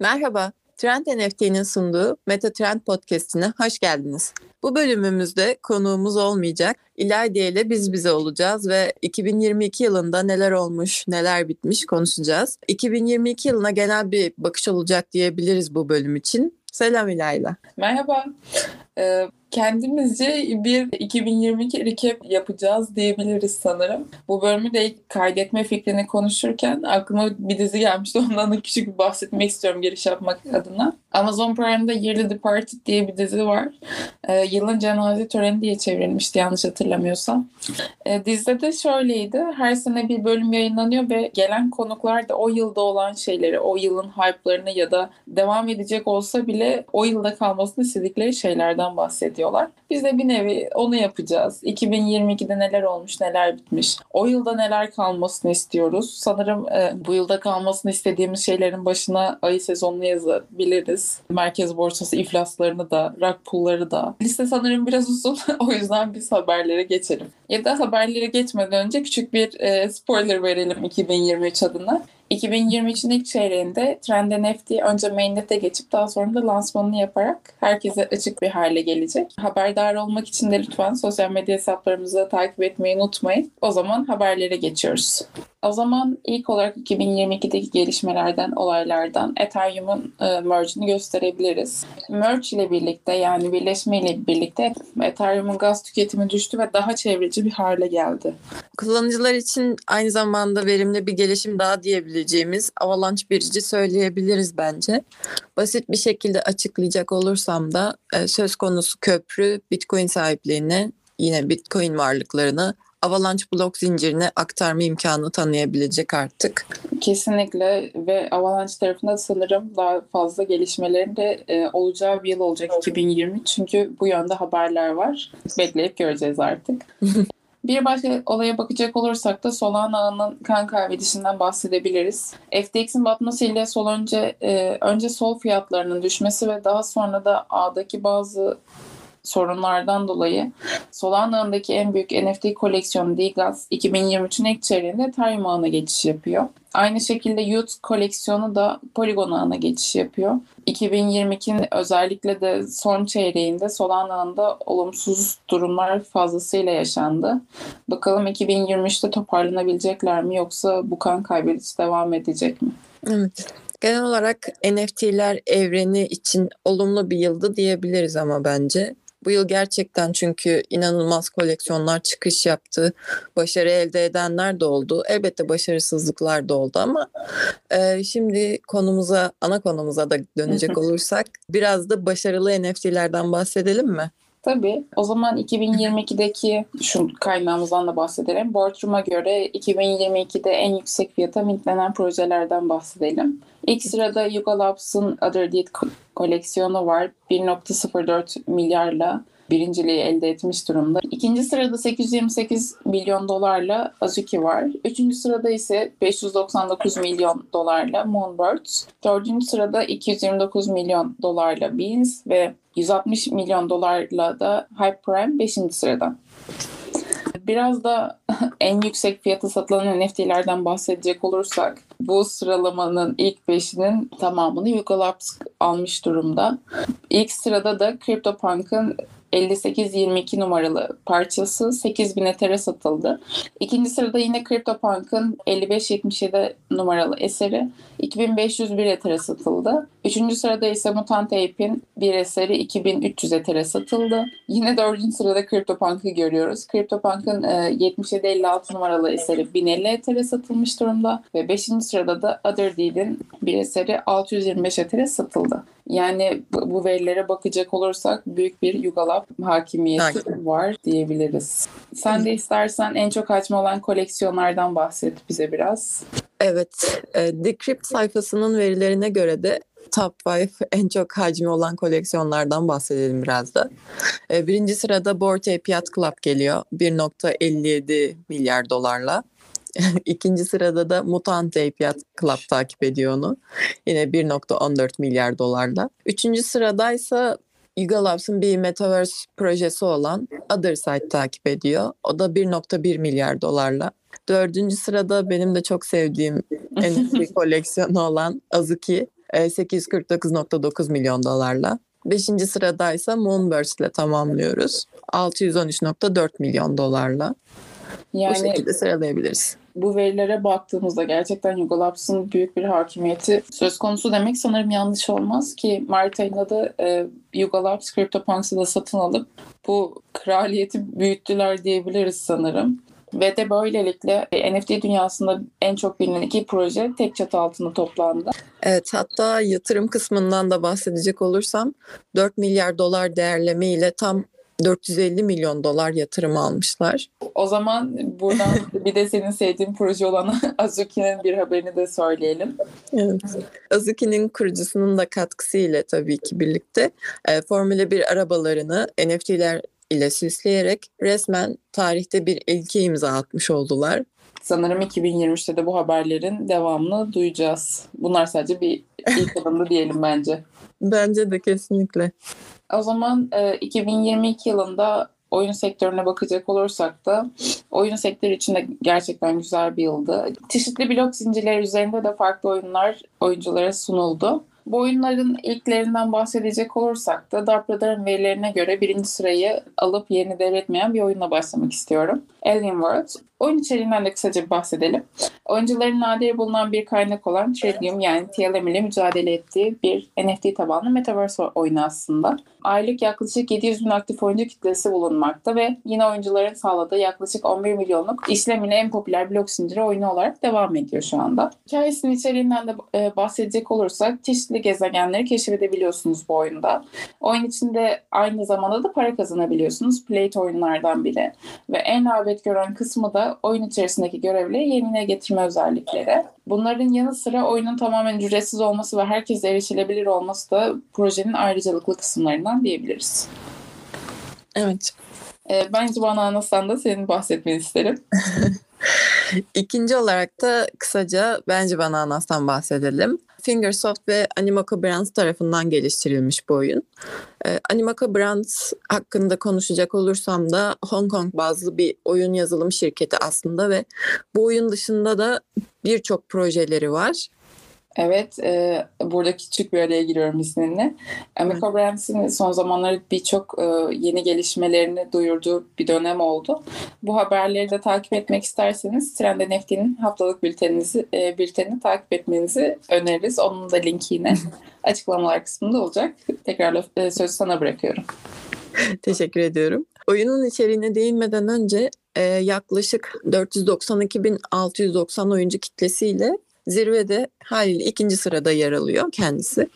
Merhaba, Trend NFT'nin sunduğu Meta Trend Podcast'ine hoş geldiniz. Bu bölümümüzde konuğumuz olmayacak. İlayda ile biz bize olacağız ve 2022 yılında neler olmuş, neler bitmiş konuşacağız. 2022 yılına genel bir bakış olacak diyebiliriz bu bölüm için. Selam İlayda. Merhaba. Ee, kendimizce bir 2022 recap yapacağız diyebiliriz sanırım. Bu bölümü de kaydetme fikrini konuşurken aklıma bir dizi gelmişti. Ondan da küçük bir bahsetmek istiyorum giriş yapmak adına. Amazon Prime'da Yearly Departed diye bir dizi var. Ee, yılın cenaze töreni diye çevrilmişti yanlış hatırlamıyorsam. Ee, dizide de şöyleydi. Her sene bir bölüm yayınlanıyor ve gelen konuklar da o yılda olan şeyleri, o yılın hype'larını ya da devam edecek olsa bile o yılda kalmasını istedikleri şeylerden bahsediyorlar. Biz de bir nevi onu yapacağız. 2022'de neler olmuş, neler bitmiş. O yılda neler kalmasını istiyoruz. Sanırım e, bu yılda kalmasını istediğimiz şeylerin başına ayı sezonunu yazabiliriz. Merkez borsası iflaslarını da, rak pulları da. Liste sanırım biraz uzun. o yüzden biz haberlere geçelim. Ya da haberlere geçmeden önce küçük bir e, spoiler verelim 2023 adına. 2023'ün ilk çeyreğinde Trend NFT önce mainnet'e geçip daha sonra da lansmanını yaparak herkese açık bir hale gelecek. Haberdar olmak için de lütfen sosyal medya hesaplarımızı takip etmeyi unutmayın. O zaman haberlere geçiyoruz. O zaman ilk olarak 2022'deki gelişmelerden, olaylardan Ethereum'un e, merge'ini gösterebiliriz. Merge ile birlikte yani birleşme ile birlikte Ethereum'un gaz tüketimi düştü ve daha çevreci bir hale geldi. Kullanıcılar için aynı zamanda verimli bir gelişim daha diyebileceğimiz Avalanche Bridge'i söyleyebiliriz bence. Basit bir şekilde açıklayacak olursam da e, söz konusu köprü Bitcoin sahiplerine yine Bitcoin varlıklarını Avalanche blok zincirine aktarma imkanı tanıyabilecek artık. Kesinlikle ve Avalanche tarafında sanırım daha fazla gelişmelerin de e, olacağı bir yıl olacak 2020. Çünkü bu yönde haberler var. Bekleyip göreceğiz artık. Bir başka olaya bakacak olursak da Solana'nın kan kaybedişinden bahsedebiliriz. FTX'in batmasıyla sol önce e, önce sol fiyatlarının düşmesi ve daha sonra da ağdaki bazı sorunlardan dolayı Solana'daki en büyük NFT koleksiyonu Digas 2023'ün ilk çeyreğinde Ethereum ağına geçiş yapıyor. Aynı şekilde Youth koleksiyonu da Polygon ağına geçiş yapıyor. 2022'nin özellikle de son çeyreğinde Solana ağında olumsuz durumlar fazlasıyla yaşandı. Bakalım 2023'te toparlanabilecekler mi yoksa bu kan kaybedici devam edecek mi? Evet. Genel olarak NFT'ler evreni için olumlu bir yıldı diyebiliriz ama bence. Bu yıl gerçekten çünkü inanılmaz koleksiyonlar çıkış yaptı. Başarı elde edenler de oldu. Elbette başarısızlıklar da oldu ama e, şimdi konumuza, ana konumuza da dönecek olursak biraz da başarılı NFT'lerden bahsedelim mi? Tabii. O zaman 2022'deki şu kaynağımızdan da bahsedelim. Boardroom'a göre 2022'de en yüksek fiyata mintlenen projelerden bahsedelim. İlk sırada Yuga Labs'ın Other Deed koleksiyonu var. 1.04 milyarla birinciliği elde etmiş durumda. İkinci sırada 828 milyon dolarla Azuki var. Üçüncü sırada ise 599 milyon dolarla Moonbirds. Dördüncü sırada 229 milyon dolarla Beans ve 160 milyon dolarla da Hype Prime 5. sırada. Biraz da en yüksek fiyatı satılan NFT'lerden bahsedecek olursak bu sıralamanın ilk beşinin tamamını Yuga Labs almış durumda. İlk sırada da CryptoPunk'ın 5822 numaralı parçası 8000 Ether'e satıldı. İkinci sırada yine CryptoPunk'ın 5577 numaralı eseri 2501 Ether'e satıldı. Üçüncü sırada ise Mutant Ape'in bir eseri 2300 Ether'e satıldı. Yine dördüncü sırada CryptoPunk'ı görüyoruz. CryptoPunk'ın 7756 numaralı eseri 1050 Ether'e satılmış durumda. Ve beşinci sırada da Other Deal'in bir eseri 625 Ether'e satıldı. Yani bu verilere bakacak olursak büyük bir Yugalab hakimiyeti Hakim. var diyebiliriz. Sen de istersen en çok hacmi olan koleksiyonlardan bahset bize biraz. Evet, e, Decrypt sayfasının verilerine göre de Top 5 en çok hacmi olan koleksiyonlardan bahsedelim biraz da. E, birinci sırada Bored Ape Yacht Club geliyor 1.57 milyar dolarla. İkinci sırada da Mutant Ape Yacht Club takip ediyor onu. Yine 1.14 milyar dolarla. Üçüncü sıradaysa Yuga Labs'ın bir metaverse projesi olan Otherside takip ediyor. O da 1.1 milyar dolarla. Dördüncü sırada benim de çok sevdiğim NFT koleksiyonu olan Azuki e, 849.9 milyon dolarla. Beşinci sıradaysa Moonburst ile tamamlıyoruz. 613.4 milyon dolarla. Bu Yani şekilde sıralayabiliriz. Bu verilere baktığımızda gerçekten Yuga Labs'ın büyük bir hakimiyeti söz konusu demek sanırım yanlış olmaz ki Mart ayında da e, Yuga Labs CryptoPunks'ı da satın alıp bu kraliyeti büyüttüler diyebiliriz sanırım. Ve de böylelikle e, NFT dünyasında en çok bilinen iki proje tek çatı altında toplandı. Evet hatta yatırım kısmından da bahsedecek olursam 4 milyar dolar değerleme ile tam 450 milyon dolar yatırım almışlar. O zaman buradan bir de senin sevdiğin proje olan Azuki'nin bir haberini de söyleyelim. Evet. Azuki'nin kurucusunun da katkısıyla tabii ki birlikte e, Formula 1 arabalarını NFT'ler ile süsleyerek resmen tarihte bir ilke imza atmış oldular. Sanırım 2023'te de bu haberlerin devamını duyacağız. Bunlar sadece bir ilk adımdı diyelim bence. Bence de kesinlikle. O zaman e, 2022 yılında oyun sektörüne bakacak olursak da oyun sektörü için de gerçekten güzel bir yıldı. Çeşitli blok zincirleri üzerinde de farklı oyunlar oyunculara sunuldu. Bu oyunların ilklerinden bahsedecek olursak da Dark verilerine göre birinci sırayı alıp yerini devretmeyen bir oyunla başlamak istiyorum. Alien World. Oyun içeriğinden de kısaca bahsedelim. Oyuncuların nadir bulunan bir kaynak olan Tritium yani TLM ile mücadele ettiği bir NFT tabanlı Metaverse oyunu aslında. Aylık yaklaşık 700 bin aktif oyuncu kitlesi bulunmakta ve yine oyuncuların sağladığı yaklaşık 11 milyonluk işlem ile en popüler blok zinciri oyunu olarak devam ediyor şu anda. Hikayesinin içeriğinden de e, bahsedecek olursak çeşitli gezegenleri keşfedebiliyorsunuz bu oyunda. Oyun içinde aynı zamanda da para kazanabiliyorsunuz. Plate oyunlardan biri. Ve en rağbet gören kısmı da oyun içerisindeki görevleri yerine getirme özellikleri. Bunların yanı sıra oyunun tamamen ücretsiz olması ve herkese erişilebilir olması da projenin ayrıcalıklı kısımlarından diyebiliriz. Evet. E, bence bana anlatsan da senin bahsetmeni isterim. İkinci olarak da kısaca bence bana Anas'tan bahsedelim. Fingersoft ve Animaco Brands tarafından geliştirilmiş bu oyun. Ee, Animaco Brands hakkında konuşacak olursam da Hong Kong bazlı bir oyun yazılım şirketi aslında ve bu oyun dışında da birçok projeleri var. Evet, e, burada küçük bir araya giriyorum izninle. Amico Brands'in son zamanlarda birçok e, yeni gelişmelerini duyurduğu bir dönem oldu. Bu haberleri de takip etmek isterseniz Trend NFT'nin haftalık bülteninizi, e, bültenini takip etmenizi öneririz. Onun da linki yine açıklamalar kısmında olacak. Tekrar e, sözü sana bırakıyorum. Teşekkür ediyorum. Oyunun içeriğine değinmeden önce e, yaklaşık 492.690 oyuncu kitlesiyle zirvede haliyle ikinci sırada yer alıyor kendisi.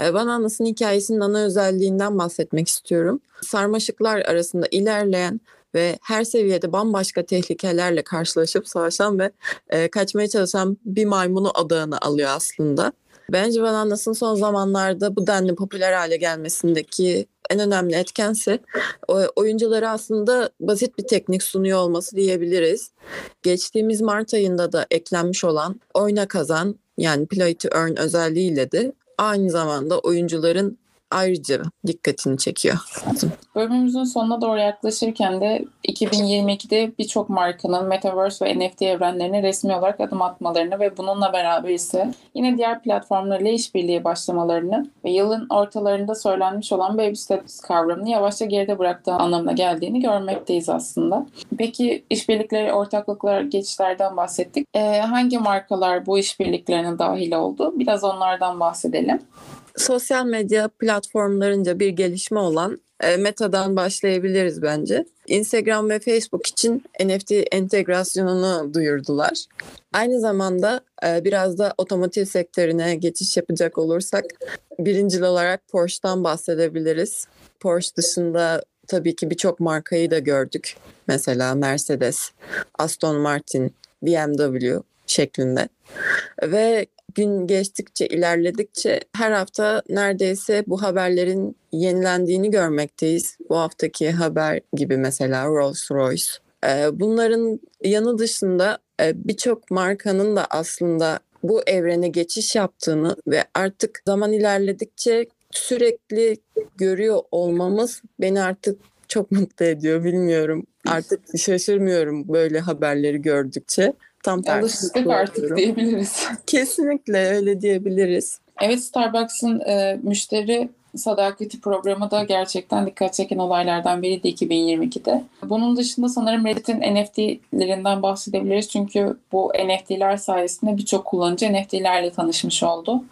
E, Bananas'ın hikayesinin ana özelliğinden bahsetmek istiyorum. Sarmaşıklar arasında ilerleyen ve her seviyede bambaşka tehlikelerle karşılaşıp savaşan ve e, kaçmaya çalışan bir maymunu adağını alıyor aslında. Bence Bananas'ın son zamanlarda bu denli popüler hale gelmesindeki en önemli etkense oyunculara aslında basit bir teknik sunuyor olması diyebiliriz. Geçtiğimiz Mart ayında da eklenmiş olan oyna kazan yani play to earn özelliğiyle de aynı zamanda oyuncuların ayrıca dikkatini çekiyor. Bölümümüzün sonuna doğru yaklaşırken de 2022'de birçok markanın Metaverse ve NFT evrenlerine resmi olarak adım atmalarını ve bununla beraber ise yine diğer platformlarla işbirliği başlamalarını ve yılın ortalarında söylenmiş olan baby steps kavramını yavaşça geride bıraktığı anlamına geldiğini görmekteyiz aslında. Peki işbirlikleri, ortaklıklar, geçişlerden bahsettik. Ee, hangi markalar bu işbirliklerine dahil oldu? Biraz onlardan bahsedelim sosyal medya platformlarınca bir gelişme olan e, Meta'dan başlayabiliriz bence. Instagram ve Facebook için NFT entegrasyonunu duyurdular. Aynı zamanda e, biraz da otomotiv sektörüne geçiş yapacak olursak birincil olarak Porsche'dan bahsedebiliriz. Porsche dışında tabii ki birçok markayı da gördük. Mesela Mercedes, Aston Martin, BMW şeklinde. Ve gün geçtikçe, ilerledikçe her hafta neredeyse bu haberlerin yenilendiğini görmekteyiz. Bu haftaki haber gibi mesela Rolls-Royce. Ee, bunların yanı dışında e, birçok markanın da aslında bu evrene geçiş yaptığını ve artık zaman ilerledikçe sürekli görüyor olmamız beni artık çok mutlu ediyor bilmiyorum. Artık şaşırmıyorum böyle haberleri gördükçe. Tam tersi. Alıştık artık diyebiliriz. Kesinlikle öyle diyebiliriz. Evet Starbucks'ın e, müşteri sadakati programı da gerçekten dikkat çeken olaylardan biriydi 2022'de. Bunun dışında sanırım Reddit'in NFT'lerinden bahsedebiliriz. Çünkü bu NFT'ler sayesinde birçok kullanıcı NFT'lerle tanışmış oldu.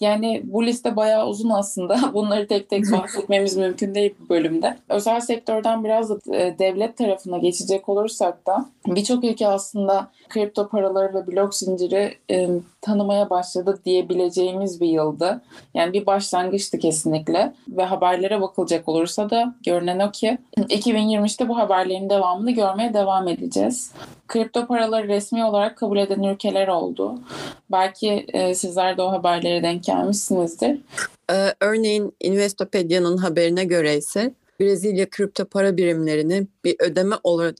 Yani bu liste bayağı uzun aslında. Bunları tek tek bahsetmemiz mümkün değil bu bölümde. Özel sektörden biraz da e, devlet tarafına geçecek olursak da birçok ülke aslında kripto paraları ve blok zinciri e, tanımaya başladı diyebileceğimiz bir yıldı. Yani bir başlangıçtı kesinlikle ve haberlere bakılacak olursa da görünen o ki 2023'te bu haberlerin devamını görmeye devam edeceğiz. Kripto paraları resmi olarak kabul eden ülkeler oldu. Belki e, sizler de o haberlere denk gelmişsinizdir. Ee, örneğin Investopedia'nın haberine göre ise Brezilya kripto para birimlerini bir ödeme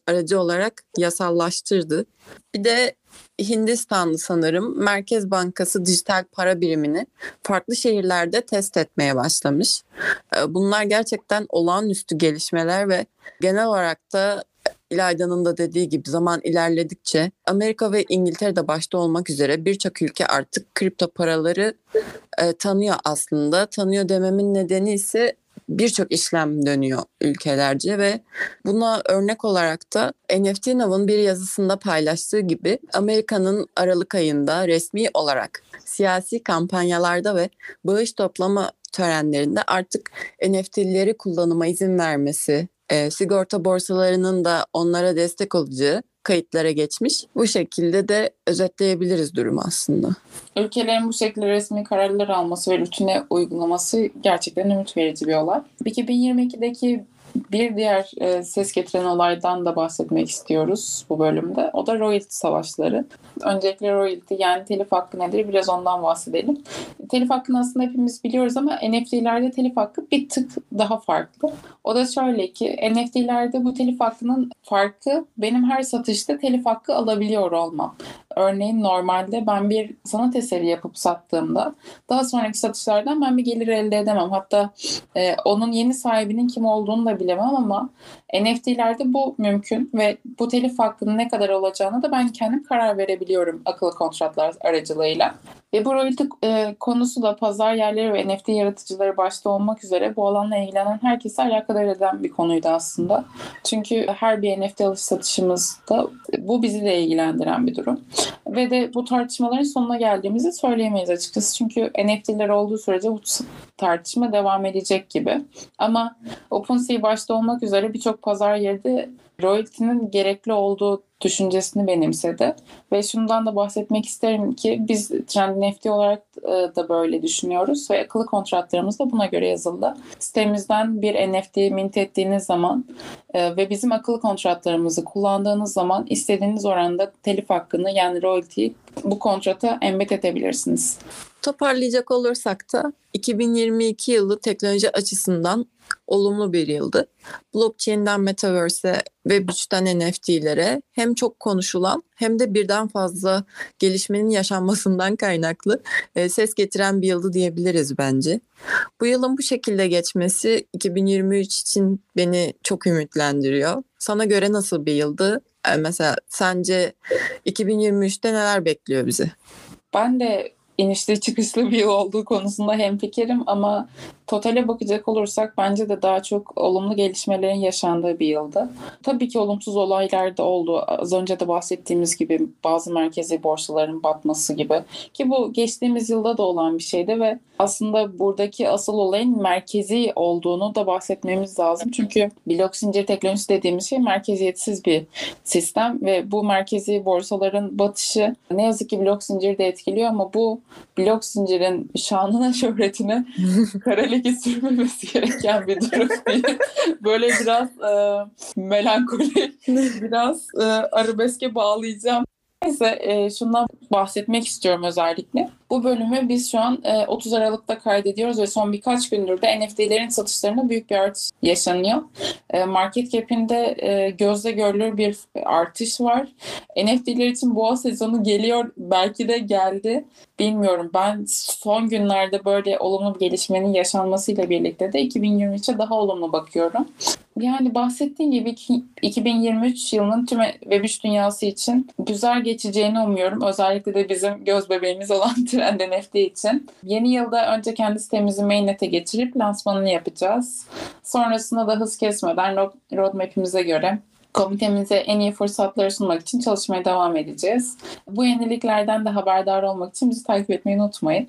aracı olarak yasallaştırdı. Bir de Hindistanlı sanırım Merkez Bankası dijital para birimini farklı şehirlerde test etmeye başlamış. Ee, bunlar gerçekten olağanüstü gelişmeler ve genel olarak da İlayda'nın da dediği gibi zaman ilerledikçe Amerika ve İngiltere'de başta olmak üzere birçok ülke artık kripto paraları e, tanıyor aslında. Tanıyor dememin nedeni ise birçok işlem dönüyor ülkelerce ve buna örnek olarak da NFT Now'un bir yazısında paylaştığı gibi Amerika'nın Aralık ayında resmi olarak siyasi kampanyalarda ve bağış toplama törenlerinde artık NFT'leri kullanıma izin vermesi, e, sigorta borsalarının da onlara destek olacağı kayıtlara geçmiş. Bu şekilde de özetleyebiliriz durumu aslında. Ülkelerin bu şekilde resmi kararlar alması ve rutine uygulaması gerçekten ümit verici bir olay. 2022'deki bir diğer e, ses getiren olaydan da bahsetmek istiyoruz bu bölümde. O da royalty savaşları. Öncelikle royalty yani telif hakkı nedir biraz ondan bahsedelim. Telif hakkını aslında hepimiz biliyoruz ama NFT'lerde telif hakkı bir tık daha farklı. O da şöyle ki NFT'lerde bu telif hakkının farkı benim her satışta telif hakkı alabiliyor olmam. Örneğin normalde ben bir sanat eseri yapıp sattığımda daha sonraki satışlardan ben bir gelir elde edemem. Hatta e, onun yeni sahibinin kim olduğunu da bilemem ama NFT'lerde bu mümkün ve bu telif hakkının ne kadar olacağını da ben kendim karar verebiliyorum akıllı kontratlar aracılığıyla. Ve bu royalty e, konusu da pazar yerleri ve NFT yaratıcıları başta olmak üzere bu alanla ilgilenen herkese alakadar eden bir konuydu aslında. Çünkü her bir NFT alış satışımızda bu bizi de ilgilendiren bir durum. Ve de bu tartışmaların sonuna geldiğimizi söyleyemeyiz açıkçası. Çünkü NFT'ler olduğu sürece bu tartışma devam edecek gibi. Ama OpenSea başta olmak üzere birçok pazar yeri royalty'nin gerekli olduğu düşüncesini benimsedi. Ve şundan da bahsetmek isterim ki biz Trend NFT olarak e, da böyle düşünüyoruz ve akıllı kontratlarımız da buna göre yazıldı. Sitemizden bir NFT mint ettiğiniz zaman e, ve bizim akıllı kontratlarımızı kullandığınız zaman istediğiniz oranda telif hakkını yani royalty'yi bu kontrata embed edebilirsiniz. Toparlayacak olursak da 2022 yılı teknoloji açısından olumlu bir yıldı. Blockchain'den Metaverse'e ve Web3'ten NFT'lere hem çok konuşulan hem de birden fazla gelişmenin yaşanmasından kaynaklı e, ses getiren bir yıldı diyebiliriz bence. Bu yılın bu şekilde geçmesi 2023 için beni çok ümitlendiriyor. Sana göre nasıl bir yıldı? E, mesela sence 2023'te neler bekliyor bizi? Ben de inişli çıkışlı bir yıl olduğu konusunda hemfikirim ama totale bakacak olursak bence de daha çok olumlu gelişmelerin yaşandığı bir yıldı. Tabii ki olumsuz olaylar da oldu. Az önce de bahsettiğimiz gibi bazı merkezi borsaların batması gibi. Ki bu geçtiğimiz yılda da olan bir şeydi ve aslında buradaki asıl olayın merkezi olduğunu da bahsetmemiz lazım. Çünkü blok zincir teknolojisi dediğimiz şey merkeziyetsiz bir sistem ve bu merkezi borsaların batışı ne yazık ki blok zinciri de etkiliyor ama bu blok zincirin şanına şöhretine kara leke sürmemesi gereken bir durum değil. Böyle biraz e, melankoli, biraz e, arabeske bağlayacağım. Neyse e, şundan bahsetmek istiyorum özellikle. Bu bölümü biz şu an 30 e, Aralık'ta kaydediyoruz ve son birkaç gündür de NFT'lerin satışlarında büyük bir artış yaşanıyor. E, market cap'inde e, gözle görülür bir artış var. NFT'ler için boğa sezonu geliyor. Belki de geldi. Bilmiyorum. Ben son günlerde böyle olumlu bir gelişmenin yaşanmasıyla birlikte de 2023'e daha olumlu bakıyorum. Yani bahsettiğim gibi 2023 yılının tüm Web3 dünyası için güzel geçeceğini umuyorum. Özellikle de bizim göz bebeğimiz olan NFT için. Yeni yılda önce kendi sitemizi mainnet'e geçirip lansmanını yapacağız. Sonrasında da hız kesmeden road- roadmap'imize göre komitemize en iyi fırsatları sunmak için çalışmaya devam edeceğiz. Bu yeniliklerden de haberdar olmak için bizi takip etmeyi unutmayın.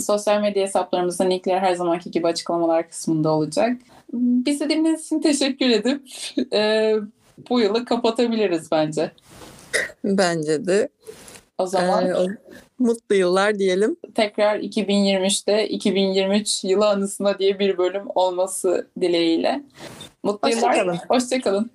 Sosyal medya hesaplarımızın linkleri her zamanki gibi açıklamalar kısmında olacak. Bizi dinlediğiniz için teşekkür edip e, bu yılı kapatabiliriz bence. Bence de. O zaman Ee, mutlu yıllar diyelim. tekrar 2023'te 2023 yılı anısına diye bir bölüm olması dileğiyle. Mutlu Hoşça yıllar. kalın. Hoşçakalın.